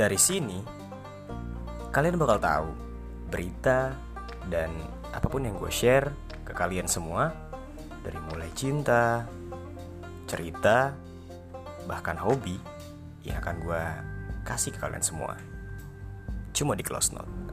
Dari sini, kalian bakal tahu berita dan apa pun yang gue share ke kalian semua, dari mulai cinta, cerita, bahkan hobi yang akan gue kasih ke kalian semua. Cuma di Close Note.